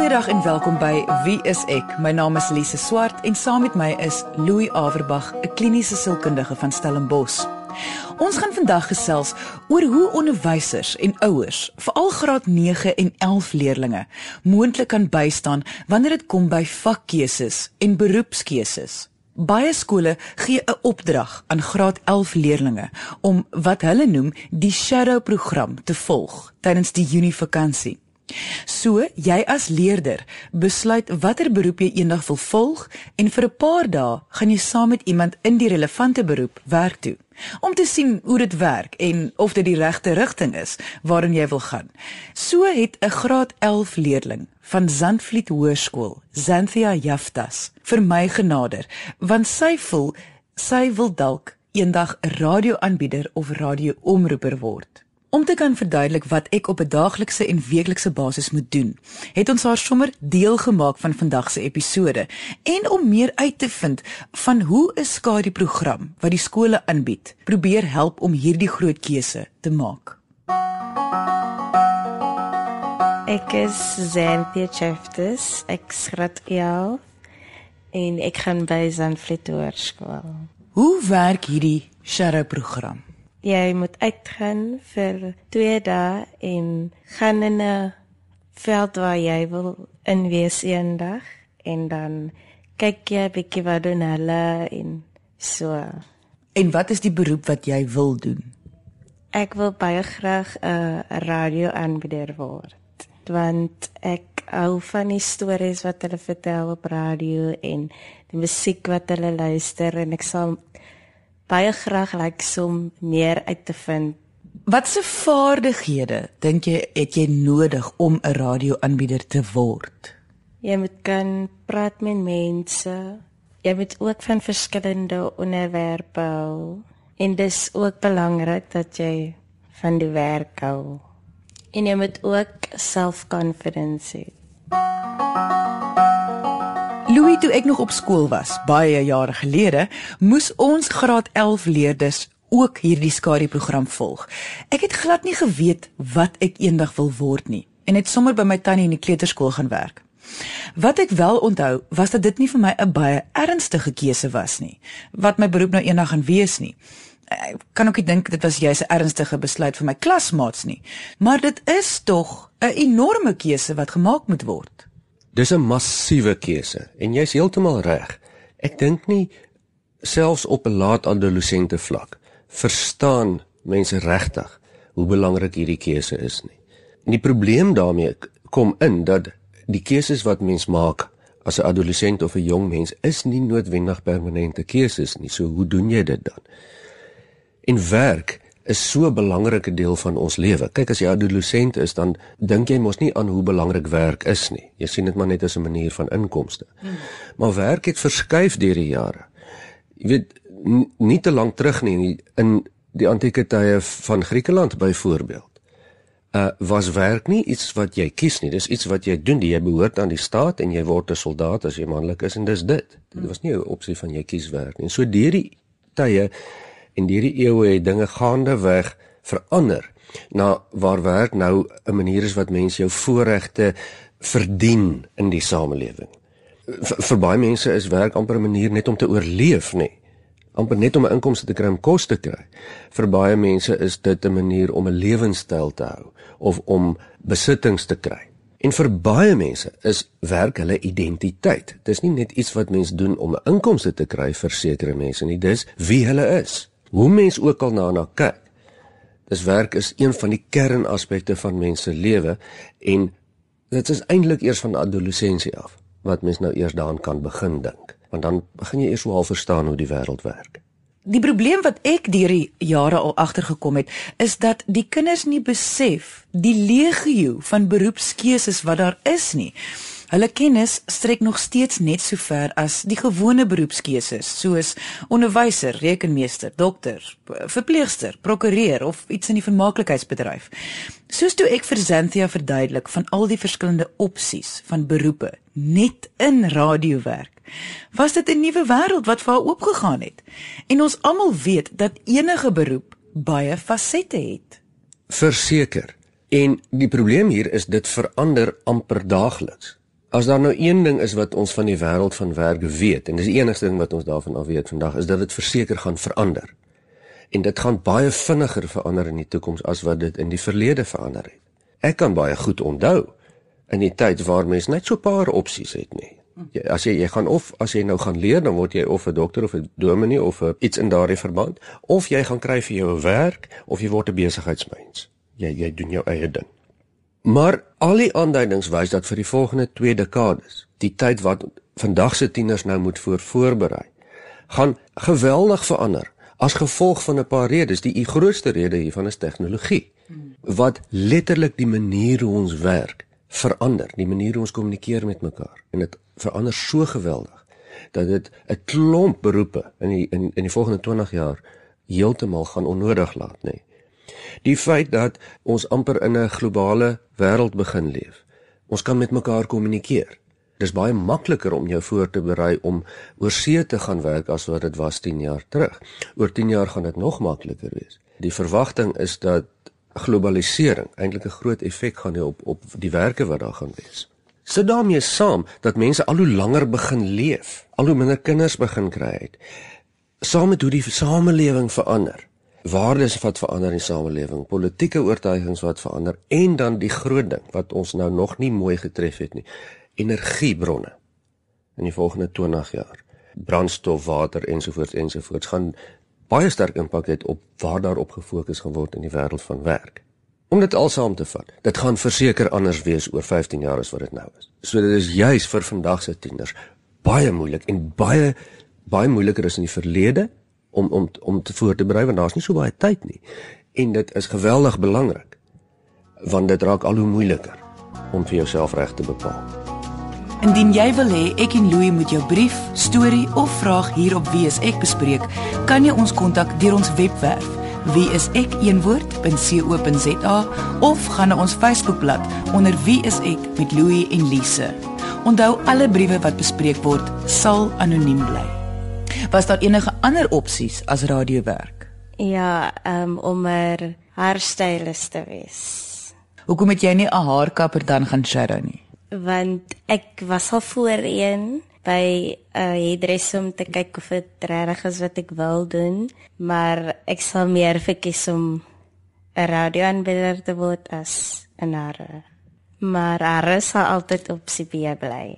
Goeiedag en welkom by Wie is ek? My naam is Lise Swart en saam met my is Louis Averbag, 'n kliniese sielkundige van Stellenbosch. Ons gaan vandag gesels oor hoe onderwysers en ouers, veral graad 9 en 11 leerdlinge, moontlik kan bystaan wanneer dit kom by vakkeuses en beroepskeuses. Baie skole gee 'n opdrag aan graad 11 leerdlinge om wat hulle noem die shadow program te volg tydens die Junie vakansie. So, jy as leerder besluit watter beroep jy eendag wil volg en vir 'n paar dae gaan jy saam met iemand in die relevante beroep werk toe om te sien hoe dit werk en of dit die regte rigting is waarin jy wil gaan. So het 'n graad 11 leerling van Zandvliet Hoërskool, Xanthia Jaftas, vir my genader want sy voel sy wil dalk eendag 'n radioaanbieder of radioomroeper word. Om te kan verduidelik wat ek op 'n daaglikse en weeklikse basis moet doen, het ons haar sommer deel gemaak van vandag se episode en om meer uit te vind van hoe 'n skadu program wat die skole aanbied, probeer help om hierdie groot keuse te maak. Ek is Zentia Cheftes, ek skrat jou en ek gaan by Zanflet Hoërskool. Hoe werk hierdie shadow program? Jy moet uitgaan vir 2 dae en gaan in 'n veld waar jy wil in wees eendag en dan kyk jy 'n bietjie wat doen hulle en so. En wat is die beroep wat jy wil doen? Ek wil baie graag 'n radioaanbieder word want ek hou van die stories wat hulle vertel op radio en die musiek wat hulle luister en ek sal baie graag lyk som meer uit te vind. Watse vaardighede dink jy het jy nodig om 'n radioaanbieder te word? Jy moet kan praat met mense. Jy moet ook van verskillende onderwerpe hou. En dis ook belangrik dat jy van die werk hou. En jy moet ook self-confidence hê. Louis, toe ek nog op skool was, baie jare gelede, moes ons graad 11 leerders ook hierdie skadu program volg. Ek het glad nie geweet wat ek eendag wil word nie en het sommer by my tannie in die kleuterskool gaan werk. Wat ek wel onthou, was dat dit nie vir my 'n baie ernstige keuse was nie, wat my beroep nou eendag gaan wees nie. Ek kan ook nie dink dit was juis 'n ernstige besluit vir my klasmaats nie, maar dit is tog 'n enorme keuse wat gemaak moet word. Dis 'n massiewe keuse en jy's heeltemal reg. Ek dink nie selfs op 'n laat adolessente vlak verstaan mense regtig hoe belangrik hierdie keuse is nie. En die probleem daarmee kom in dat die keuses wat mens maak as 'n adolessent of 'n jong mens is nie noodwendig permanente keuses nie. So hoe doen jy dit dan? En werk is so 'n belangrike deel van ons lewe. Kyk as jy adolescent is, dan dink jy mos nie aan hoe belangrik werk is nie. Jy sien dit maar net as 'n manier van inkomste. Hmm. Maar werk het verskuif deur die jare. Jy weet nie te lank terug nie in die antieke tye van Griekeland byvoorbeeld. Uh was werk nie iets wat jy kies nie. Dis iets wat jy doen. Jy behoort aan die staat en jy word 'n soldaat as jy manlik is en dis dit. Dit was nie 'n opsie van jy kies werk nie. En so deur die tye en hierdie eeue het dinge gaande weg verander na waar werk nou 'n manier is wat mense jou voorregte verdien in die samelewing. Vir, vir baie mense is werk amper 'n manier net om te oorleef, nê. amper net om 'n inkomste te kry om kos te kry. Vir baie mense is dit 'n manier om 'n lewenstyl te hou of om besittings te kry. En vir baie mense is werk hulle identiteit. Dis nie net iets wat mens doen om 'n inkomste te kry vir sekere mense nie, dis wie hulle is hoe mens ook al na na kyk. Dis werk is een van die kernaspekte van mens se lewe en dit is eintlik eers van adolessensie af wat mens nou eers daaraan kan begin dink, want dan begin jy eers wel verstaan hoe die wêreld werk. Die probleem wat ek deur die jare al agtergekom het, is dat die kinders nie besef die legio van beroepskeuses wat daar is nie. Hulle kennis strek nog steeds net so ver as die gewone beroepskeuses, soos onderwyser, rekenmeester, dokter, verpleegster, prokureur of iets in die vermaaklikheidsbedryf. Soos toe ek vir Xanthia verduidelik van al die verskillende opsies van beroepe net in radiowerk, was dit 'n nuwe wêreld wat vir haar oopgegaan het. En ons almal weet dat enige beroep baie fasette het. Verseker. En die probleem hier is dit verander amper daagliks As daar nou een ding is wat ons van die wêreld van werk weet en dis die enigste ding wat ons daarvan al weet vandag is dat dit verseker gaan verander. En dit gaan baie vinniger verander in die toekoms as wat dit in die verlede verander het. Ek kan baie goed onthou in die tyd waar mens net so 'n paar opsies het nie. Jy, as jy jy gaan of as jy nou gaan leer dan word jy of 'n dokter of 'n dominee of 'n iets in daardie verband of jy gaan kry vir jou 'n werk of jy word 'n besigheidsmens. Jy jy doen jou eie ding. Maar al die aanduidings wys dat vir die volgende 2 dekades, die tyd wat vandag se tieners nou moet voor voorberei, gaan geweldig verander as gevolg van 'n paar redes. Die grootste rede hiervan is tegnologie wat letterlik die manier hoe ons werk verander, die manier hoe ons kommunikeer met mekaar en dit verander so geweldig dat dit 'n klomp beroepe in die in in die volgende 20 jaar heeltemal gaan onnodig laat, nê. Nee. Die feit dat ons amper in 'n globale wêreld begin leef. Ons kan met mekaar kommunikeer. Dis baie makliker om jou voor te berei om oor see te gaan werk as wat dit was 10 jaar terug. Oor 10 jaar gaan dit nog makliker wees. Die verwagting is dat globalisering eintlik 'n groot effek gaan hê op op die werke wat daar gaan wees. Sit daarmee saam dat mense al hoe langer begin leef, al hoe minder kinders begin kry het. Saam met hoe die samelewing verander. Waardes wat verander in die samelewing, politieke oortuigings wat verander en dan die groot ding wat ons nou nog nie mooi getref het nie, energiebronne. In die volgende 20 jaar, brandstof, water ensovoorts ensovoorts gaan baie sterk impak het op waar daarop gefokus gaan word in die wêreld van werk. Om dit alsaam te vat, dit gaan verseker anders wees oor 15 jaar as wat dit nou is. So dit is juis vir vandag se tieners baie moeilik en baie baie moeiliker as in die verlede om om om te voor te berei want daar's nie so baie tyd nie. En dit is geweldig belangrik want dit raak al hoe moeiliker om vir jouself reg te bepaal. Indien jy wil hê ek en Louie moet jou brief, storie of vraag hier op Wie is ek bespreek, kan jy ons kontak deur ons webwerf wieisek.co.za of gaan na ons Facebookblad onder Wie is ek met Louie en Lise. Onthou alle briewe wat bespreek word sal anoniem bly. Was daar enige ander opsies as radiowerk? Ja, um, om 'n haarstylist te wees. Hoekom het jy nie 'n haarkapper dan gaan shadow nie? want ek was al voorheen by 'n uh, hairdresser om te kyk of dit reg is wat ek wil doen, maar ek sal meer verkies om 'n radioaanbieder te word as 'n hare. Maar hare sal altyd op CP bly.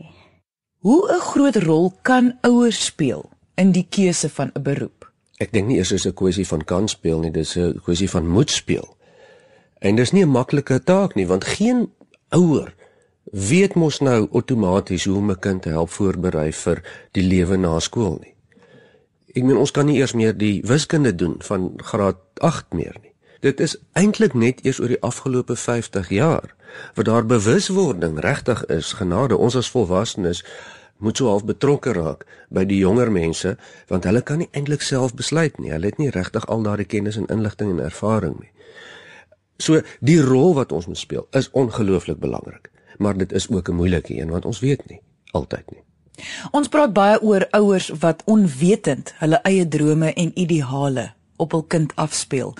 Hoe 'n groot rol kan ouers speel in die keuse van 'n beroep? Ek dink nie eers is 'n kwessie van kan speel nie, dis 'n kwessie van moet speel. En dis nie 'n maklike taak nie, want geen ouer weet mos nou outomaties hoe om 'n kind te help voorberei vir die lewe na skool nie. Ek meen ons kan nie eers meer die wiskunde doen van graad 8 meer nie. Dit is eintlik net eers oor die afgelope 50 jaar wat daar bewuswording regtig is genade ons as volwassenes moet so half betrokke raak by die jonger mense want hulle kan nie eintlik self besluit nie. Hulle het nie regtig al daardie kennis en inligting en ervaring nie. So die rol wat ons moet speel is ongelooflik belangrik maar dit is ook 'n moeilike een want ons weet nie altyd nie. Ons praat baie oor ouers wat onwetend hulle eie drome en ideale op hul kind afspeel.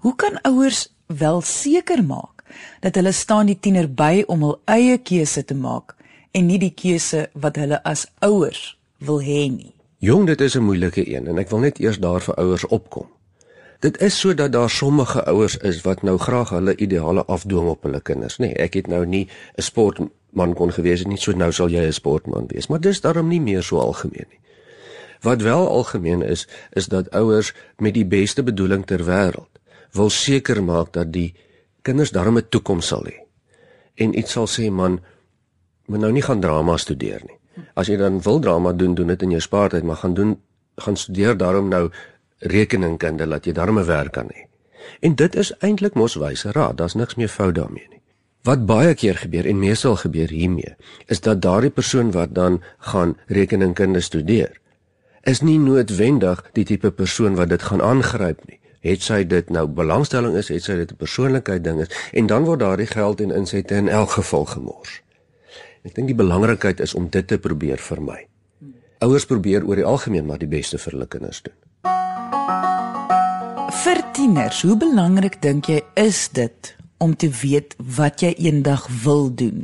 Hoe kan ouers wel seker maak dat hulle staan die tiener by om hul eie keuse te maak en nie die keuse wat hulle as ouers wil hê nie? Jong, dit is 'n moeilike een en ek wil net eers daar vir ouers opkom. Dit is sodat daar sommige ouers is wat nou graag hulle ideale afdwing op hulle kinders, nê. Nee, ek het nou nie 'n sportman kon gewees het nie, so nou sal jy 'n sportman wees, maar dis daarom nie meer so algemeen nie. Wat wel algemeen is, is dat ouers met die beste bedoeling ter wêreld wil seker maak dat die kinders daarmee 'n toekoms sal hê. En iets sal sê man, moet nou nie gaan drama studeer nie. As jy dan wil drama doen, doen dit in jou spaartyd, maar gaan doen gaan studeer daarom nou rekeningkunde laat jy daarmee werk kan hê. En dit is eintlik mos wyse raad, daar's niks meer fout daarmee nie. Wat baie keer gebeur en meestal gebeur hiermee, is dat daardie persoon wat dan gaan rekeningkunde studeer, is nie noodwendig die tipe persoon wat dit gaan aangryp nie. Het sy dit nou belangstelling is, het sy dit 'n persoonlikheid ding is en dan word daardie geld en insette in elk geval gemors. Ek dink die belangrikheid is om dit te probeer vermy. Ouers probeer oor die algemeen maar die beste vir hulle kinders doen. Vir tieners, hoe belangrik dink jy is dit om te weet wat jy eendag wil doen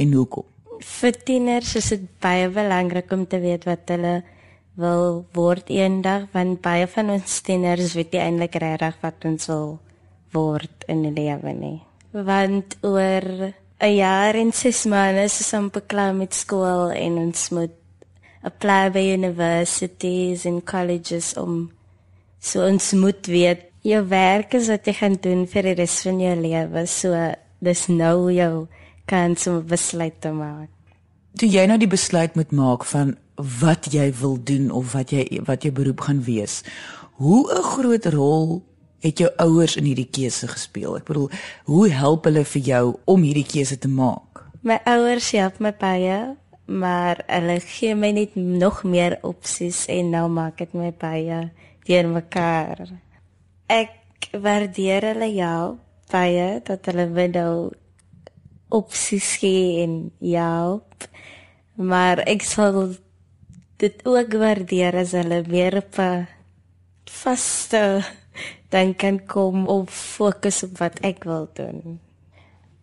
en hoekom? vir tieners is dit baie belangrik om te weet wat hulle wil word eendag want baie van ons tieners weet nie eintlik regtig wat ons wil word in die lewe nie. Want oor 'n jaar en 6 maande is ons amper klaar met skool en ons moet apply by universities en colleges om so ons moet weet jou werk is wat jy gaan doen vir die res van jou lewe. So dis nou jou kans om 'n besluit te maak. Toe jy nou die besluit moet maak van wat jy wil doen of wat jy wat jou beroep gaan wees. Hoe 'n groot rol het jou ouers in hierdie keuse gespeel? Ek bedoel, hoe help hulle vir jou om hierdie keuse te maak? My ouers help my baie, maar hulle gee my net nog meer opsies en nou maak dit my baie deur mekaar. Ek waardeer hulle jou baie dat hulle my nou opsies gee en help. Maar ek sal dit ook waardeer as hulle weer op 'n vaste dan kan kom op fokus op wat ek wil doen.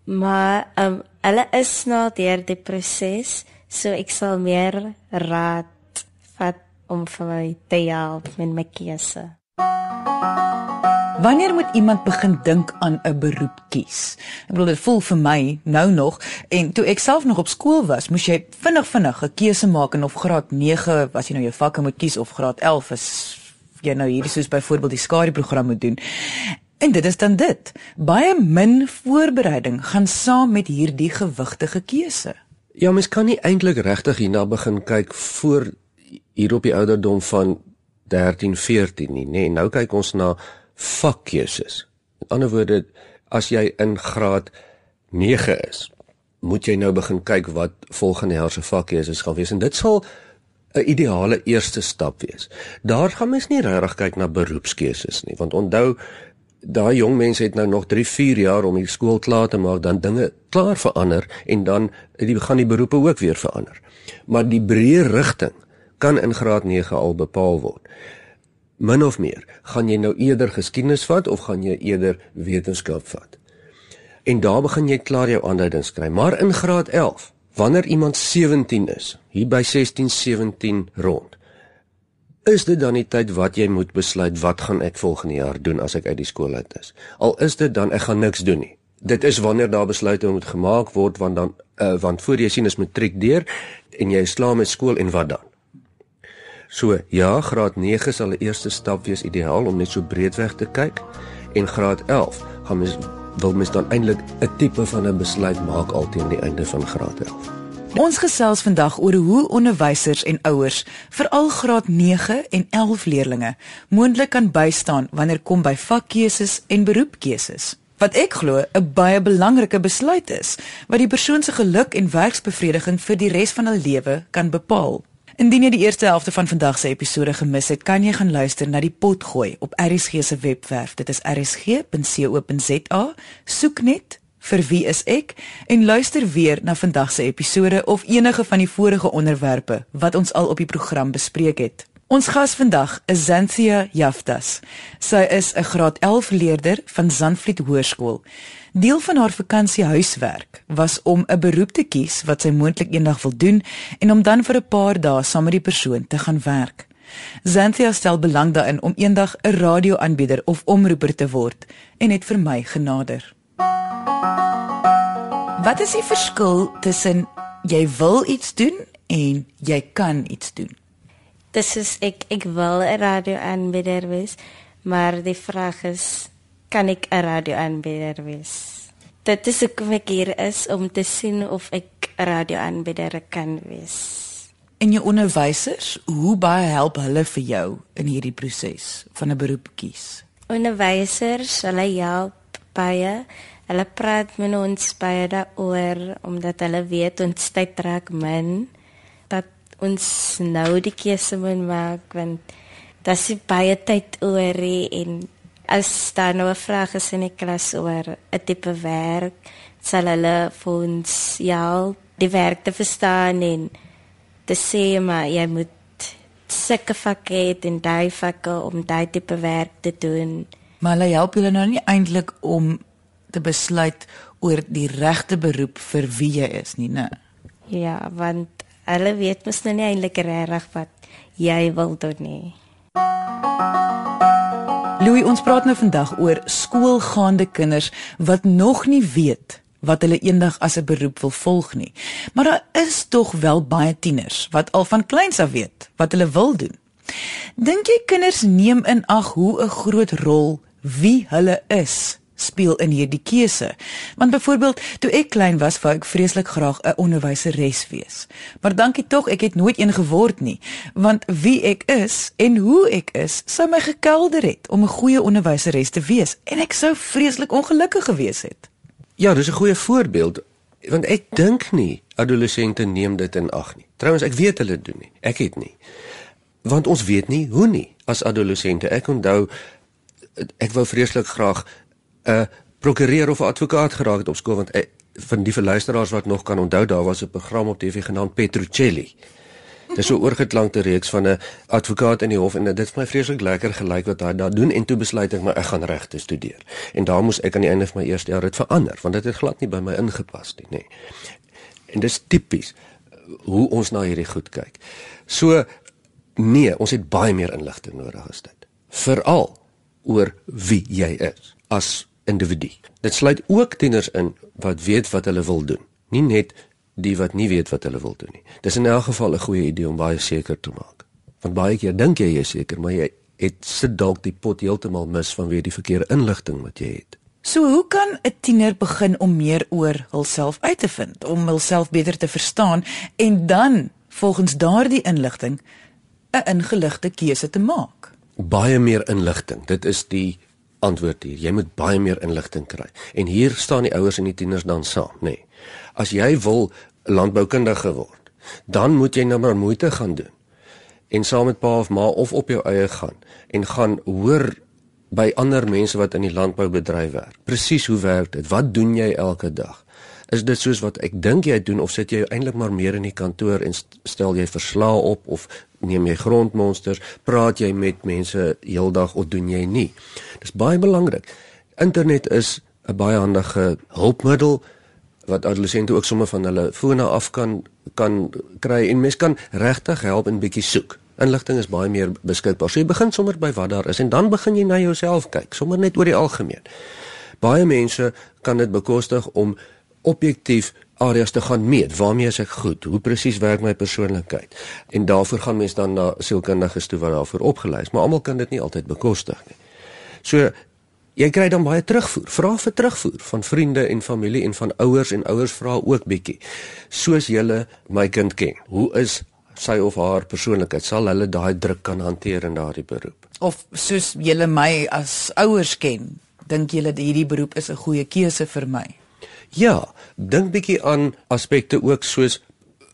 Maar ehm um, hulle is nou deur die proses, so ek sal meer raad vat om vir my te help met my keuse. Wanneer moet iemand begin dink aan 'n beroep kies? Ek bedoel dit voel vir my nou nog en toe ek self nog op skool was, moes jy vinnig vinnig 'n keuse maak en of graad 9 was jy nou jou vakke moet kies of graad 11 is jy nou hierdie soos byvoorbeeld die skare program moet doen. En dit is dan dit. Baie min voorbereiding gaan saam met hierdie gewigtige keuse. Ja, mens kan nie eintlik regtig hierna begin kyk voor hier op die ouderdom van 13, 14 nie, nê. Nee, nou kyk ons na vakkeuses. Met ander woorde, as jy in graad 9 is, moet jy nou begin kyk wat volgende jaar se vakkeuses gaan wees en dit sal 'n ideale eerste stap wees. Daar gaan mens nie regtig kyk na beroepskeuses nie, want onthou daai jong mense het nou nog 3, 4 jaar om die skool klaar te maak, dan dinge klaar verander en dan die gaan die beroepe ook weer verander. Maar die breë rigting kan in graad 9 al bepaal word min of meer, gaan jy nou eerder geskiedenis vat of gaan jy eerder wetenskap vat? En daar begin jy klaar jou aanduidings kry, maar in graad 11, wanneer iemand 17 is, hier by 16, 17 rond, is dit dan die tyd wat jy moet besluit wat gaan ek volgende jaar doen as ek uit die skool uit is? Al is dit dan ek gaan niks doen nie. Dit is wanneer daar besluite moet gemaak word want dan uh, want voor jy sien is matriek deur en jy slaam met skool en wat dan? So ja, graad 9 sal 'n eerste stap wees ideaal om net so breedweg te kyk en graad 11 gaan mens wil mens dan eintlik 'n tipe van 'n besluit maak al teen die einde van graad 11. Ons gesels vandag oor hoe onderwysers en ouers, veral graad 9 en 11 leerders, moontlik kan bystaan wanneer kom by vakkeuses en beroepkeuses. Wat ek glo 'n baie belangrike besluit is wat die persoon se geluk en werksbevrediging vir die res van hul lewe kan bepaal. Indien jy die eerste helfte van vandag se episode gemis het, kan jy gaan luister na die potgooi op RSG se webwerf. Dit is rsg.co.za. Soek net vir wie is ek en luister weer na vandag se episode of enige van die vorige onderwerpe wat ons al op die program bespreek het. Ons gas vandag is Zanthia Jaftas. Sy is 'n graad 11 leerder van Zandvliet Hoërskool. Deel van haar vakansiehuiswerk was om 'n beroep te kies wat sy moontlik eendag wil doen en om dan vir 'n paar dae saam met die persoon te gaan werk. Zanthia stel belang daarin om eendag 'n radioaanbieder of omroeper te word en het vir my genader. Wat is die verskil tussen jy wil iets doen en jy kan iets doen? Dis is ek ek wil 'n radioaanbieder wees, maar die vraag is kan ek 'n radioaanbieder wees. Dit is ek ek hier is om te sien of ek 'n radioaanbieder kan wees. En jou onderwysers, hoe baie help hulle vir jou in hierdie proses van 'n beroep kies? Onderwysers, hulle help baie. Hulle praat met ons baie daaroor omdat hulle weet ons tyd trek min dat ons nou die keuse moet maak want dit is baie tyd oor en as daar nou 'n vraag is in die klas oor 'n tipe werk, sal hulle vir ons help die werk te verstaan en te sê maar jy moet sulke vakke hê en daai vakke om daai tipe werk te doen. Maar hulle help julle nou nie eintlik om te besluit oor die regte beroep vir wie jy is nie, né? Ja, want hulle weet mos nou nie eintlik regtig wat jy wil doen nie. Louis, ons praat nou vandag oor skoolgaande kinders wat nog nie weet wat hulle eendag as 'n beroep wil volg nie. Maar daar is tog wel baie tieners wat al van kleins af weet wat hulle wil doen. Dink jy kinders neem in ag hoe 'n groot rol wie hulle is speel in hierdie keuse. Want byvoorbeeld, toe ek klein was, wou ek vreeslik graag 'n onderwyseres wees. Maar dankie tog, ek het nooit een geword nie, want wie ek is en hoe ek is, sou my gekelder het om 'n goeie onderwyseres te wees en ek sou vreeslik ongelukkig gewees het. Ja, dis 'n goeie voorbeeld want ek dink nie adolessente neem dit in ag nie. Trouwens, ek weet hulle doen nie. Ek het nie. Want ons weet nie hoe nie as adolessente. Ek onthou ek wou vreeslik graag 'n prokureur of 'n advokaat geraak het op skool want ek, van die verluisteraars wat nog kan onthou daar was 'n program op TV genaamd Petrucelli. Dis so oorgetlankte reeks van 'n advokaat in die hof en dit het my vreeslik lekker gelyk wat hy daar doen en toe besluit ek maar ek gaan regte studeer. En daar moes ek aan die einde van my eerste jaar dit verander want dit het glad nie by my ingepas nie, nê. Nee. En dis tipies hoe ons na hierdie goed kyk. So nee, ons het baie meer inligting nodig as dit. Veral oor wie jy is as individu. Dit sluit ook tieners in wat weet wat hulle wil doen, nie net die wat nie weet wat hulle wil doen nie. Dis in elk geval 'n goeie idee om baie seker te maak. Want baie keer dink jy jy is seker, maar jy het sit dalk die pot heeltemal mis vanweë die verkeerde inligting wat jy het. So hoe kan 'n tiener begin om meer oor hulself uit te vind, om hulself beter te verstaan en dan volgens daardie inligting 'n ingeligte keuse te maak? Baie meer inligting. Dit is die antwoord hier. Jy moet baie meer inligting kry. En hier staan die ouers en die tieners dan saam, nê. Nee. As jy wil landboukundige word, dan moet jy nou maar moeite gaan doen. En saam met pa of ma of op jou eie gaan en gaan hoor by ander mense wat in die landboubedryf werk. Presies hoe werk dit? Wat doen jy elke dag? Is dit soos wat ek dink jy doen of sit jy eintlik maar meer in die kantoor en stel jy verslae op of neem jy grondmonsters, praat jy met mense heeldag of doen jy nie? Dis baie belangrik. Internet is 'n baie handige hulpmiddel wat adolessente ook sommer van hulle fone af kan kan kry en mens kan regtig help en bietjie soek. Inligting is baie meer beskikbaar. So jy begin sommer by wat daar is en dan begin jy na jouself kyk, sommer net oor die algemeen. Baie mense kan dit bekostig om objektief areas te gaan meet. Waarmee is ek goed? Hoe presies werk my persoonlikheid? En daarvoor gaan mense dan na sielkundiges toe wat daarvoor opgelei is, maar almal kan dit nie altyd bekostig nie. So jy kry dan baie terugvoer. Vra vir terugvoer van vriende en familie en van ouers en ouers vra ook bietjie. Soos julle my kind ken. Hoe is sy of haar persoonlikheid? Sal hulle daai druk kan hanteer in daardie beroep? Of soos julle my as ouers ken, dink julle hierdie beroep is 'n goeie keuse vir my? Ja, dink bietjie aan aspekte ook soos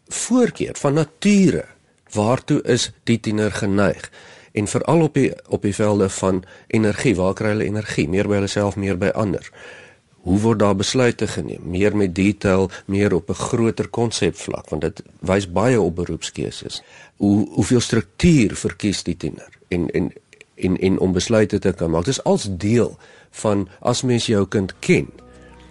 voorkeur van nature. Waartoe is die tiener geneig? En veral op die op die velde van energie, waar kry hulle energie? Meer by hulle self, meer by ander. Hoe word daar besluite geneem? Meer met detail, meer op 'n groter konsepvlak, want dit wys baie op beroepskeuses. Hoe hoeveel struktuur verkies die tiener? En en en en om besluite te kan maak. Dit is als deel van as mens jou kind ken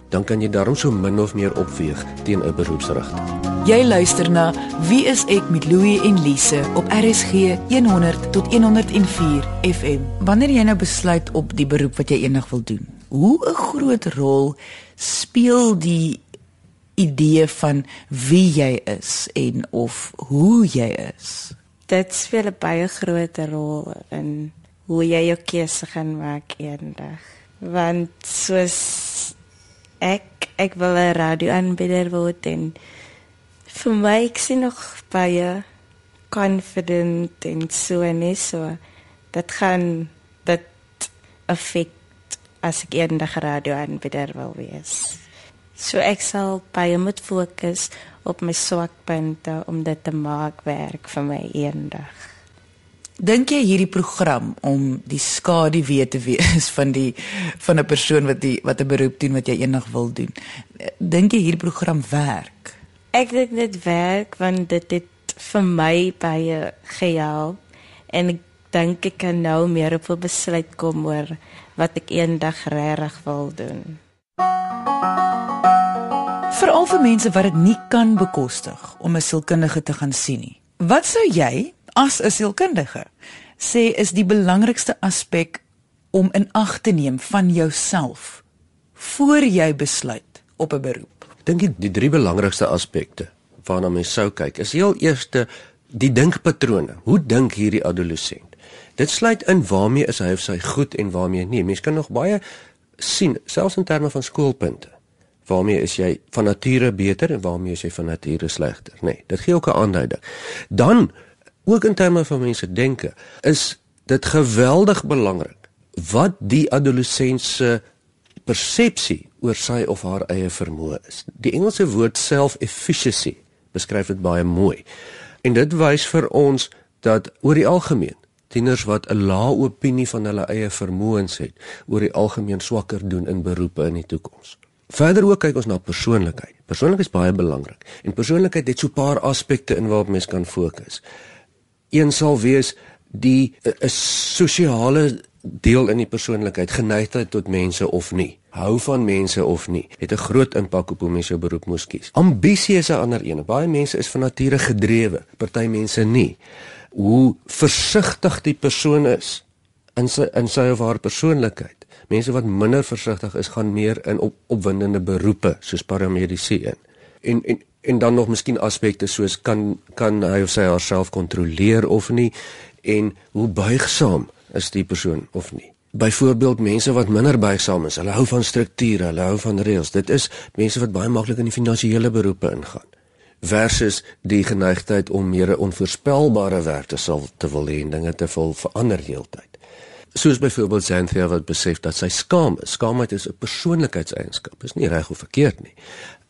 dan kan jy daarom so min of meer opweeg teen 'n beroepsrigting. Jy luister na Wie is ek met Louie en Lise op RSG 100 tot 104 FM. Wanneer jy nou besluit op die beroep wat jy eendag wil doen, hoe 'n groot rol speel die idee van wie jy is en of hoe jy is? Dit speel 'n baie groot rol in hoe jy jou keuse gaan maak eendag. Want soos ek ek wil 'n radioaanbieder word en vir my ek sien nog baie confident en so en so dat gaan dat effect as ek eendag radioaanbieder wil wees. So ek sal baie moet fokus op my swakpunte om dit te maak werk vir my eendag. Dink jy hierdie program om die skadu weer te wees van die van 'n persoon wat die wat 'n beroep doen wat jy eendag wil doen? Dink jy hierdie program werk? Ek dink dit werk want dit het vir my baie gehelp en ek dink ek kan nou meer op 'n besluit kom oor wat ek eendag regtig wil doen. Veral vir mense wat dit nie kan bekostig om 'n sielkundige te gaan sien nie. Wat sou jy as 'n sielkundige sê is die belangrikste aspek om in ag te neem van jouself voor jy besluit op 'n beroep? Dink die drie belangrikste aspekte waarna mens sou kyk is heel eerste die dinkpatrone. Hoe dink hierdie adolessent? Dit sluit in waarmee is hy of sy goed en waarmee nie. Mens kan nog baie sien selfs in terme van skoolpunte. Waarmee is jy van nature beter en waarmee is jy van nature slegter? Nee, dit gee ook 'n aanduiding. Dan ook in terme van mense denke, is dit geweldig belangrik wat die adolessent se persepsie oor sy of haar eie vermoë is. Die Engelse woord self-efficacy beskryf dit baie mooi. En dit wys vir ons dat oor die algemeen tieners wat 'n lae opinie van hulle eie vermoëns het, oor die algemeen swakker doen in beroepe in die toekoms. Verder ook kyk ons na persoonlikheid. Persoonlikheid is baie belangrik. En persoonlikheid het so 'n paar aspekte in waarop mens kan fokus. Een sal wees die 'n sosiale deel in die persoonlikheid, geneigtheid tot mense of nie, hou van mense of nie, het 'n groot impak op hoe mense jou beroep moes kies. Ambisie is 'n ander een. Baie mense is van nature gedrewe, party mense nie hoe versigtig die persoon is in sy in sy of haar persoonlikheid. Mense wat minder versigtig is, gaan meer in op, opwindende beroepe soos paramedisy in. En en en dan nog miskien aspekte soos kan kan hy of sy haarself kontroleer of nie en hoe buigsaam is die persoon of nie. Byvoorbeeld mense wat minder buigsaam is, hulle hou van strukture, hulle hou van reëls. Dit is mense wat baie maklik in die finansiële beroepe ingaan versus die geneigtheid om meer onvoorspelbare werk te sal te wil hê en dinge te wil verander heeltyd. Soos byvoorbeeld Xanthia wat besef dat sy skaam is. Skaamheid is 'n persoonlikheidseienskap. Is nie reg of verkeerd nie.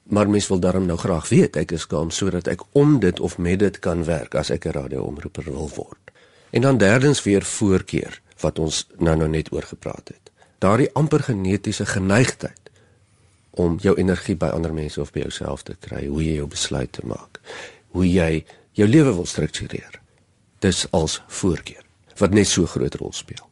Maar mens wil daarom nou graag weet ek is skaam sodat ek om dit of met dit kan werk as ek 'n radioomroeper wil word. En dan derdens weer voorkeur wat ons nou nou net oor gepraat het. Daardie amper genetiese geneigtheid om jou energie by ander mense of by jouself te kry, hoe jy jou besluite maak, hoe jy jou lewe wil struktureer. Dis als voorkeur wat net so groot rol speel.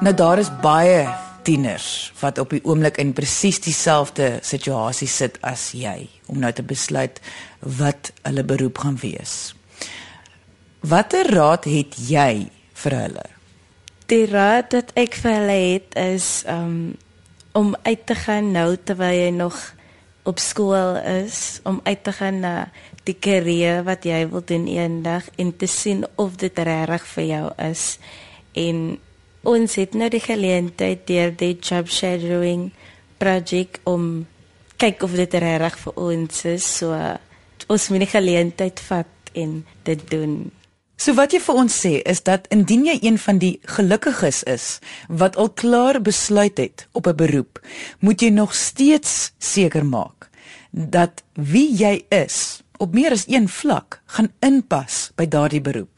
Nou daar is baie tieners wat op die oomblik in presies dieselfde situasie sit as jy om nou te besluit wat hulle beroep gaan wees. Watter raad het jy vir hulle? die raad wat ek vir hulle het is um om uit te gaan nou terwyl jy nog op skool is, om uit te gaan na die karier wat jy wil doen eendag en te sien of dit reg vir jou is. En ons het nou die geleentheid deur die job shadowing projek om kyk of dit reg vir ons is. So ons moet die geleentheid vat en dit doen. So wat jy vir ons sê is dat indien jy een van die gelukkiges is wat al klaar besluit het op 'n beroep, moet jy nog steeds seker maak dat wie jy is op meer as een vlak gaan inpas by daardie beroep.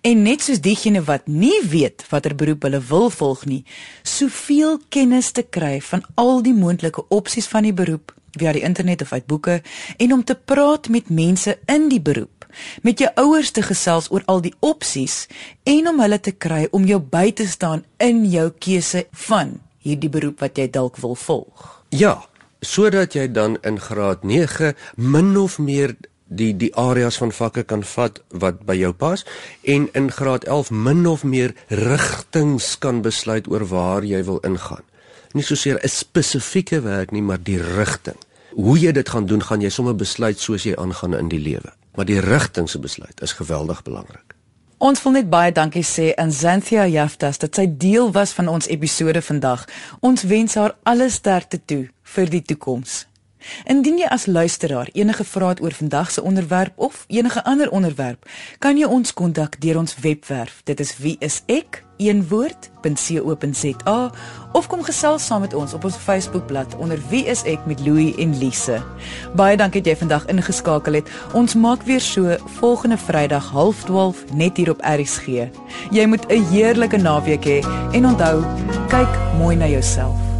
En net soos diegene wat nie weet watter beroep hulle wil volg nie, soveel kennis te kry van al die moontlike opsies van die beroep via die internet of uit boeke en om te praat met mense in die beroep met jou ouers te gesels oor al die opsies en om hulle te kry om jou by te staan in jou keuse van hierdie beroep wat jy dalk wil volg. Ja, sodat jy dan in graad 9 min of meer die die areas van vakke kan vat wat by jou pas en in graad 11 min of meer rigtings kan besluit oor waar jy wil ingaan. Nie soseer 'n spesifieke werk nie, maar die rigting. Hoe jy dit gaan doen, gaan jy sommer besluit soos jy aangaan in die lewe maar die rigting se besluit is geweldig belangrik. Ons wil net baie dankie sê aan Xanthia Jaftas dat sy deel was van ons episode vandag. Ons wens haar alle sterkte toe vir die toekoms. Indien jy as luisteraar enige vrae het oor vandag se onderwerp of enige ander onderwerp, kan jy ons kontak deur ons webwerf. Dit is wieisek.co.za of kom gesels saam met ons op ons Facebookblad onder Wie is ek met Louie en Lise. Baie dankie dat jy vandag ingeskakel het. Ons maak weer so volgende Vrydag 12:30 net hier op RSG. Jy moet 'n heerlike naweek hê en onthou, kyk mooi na jouself.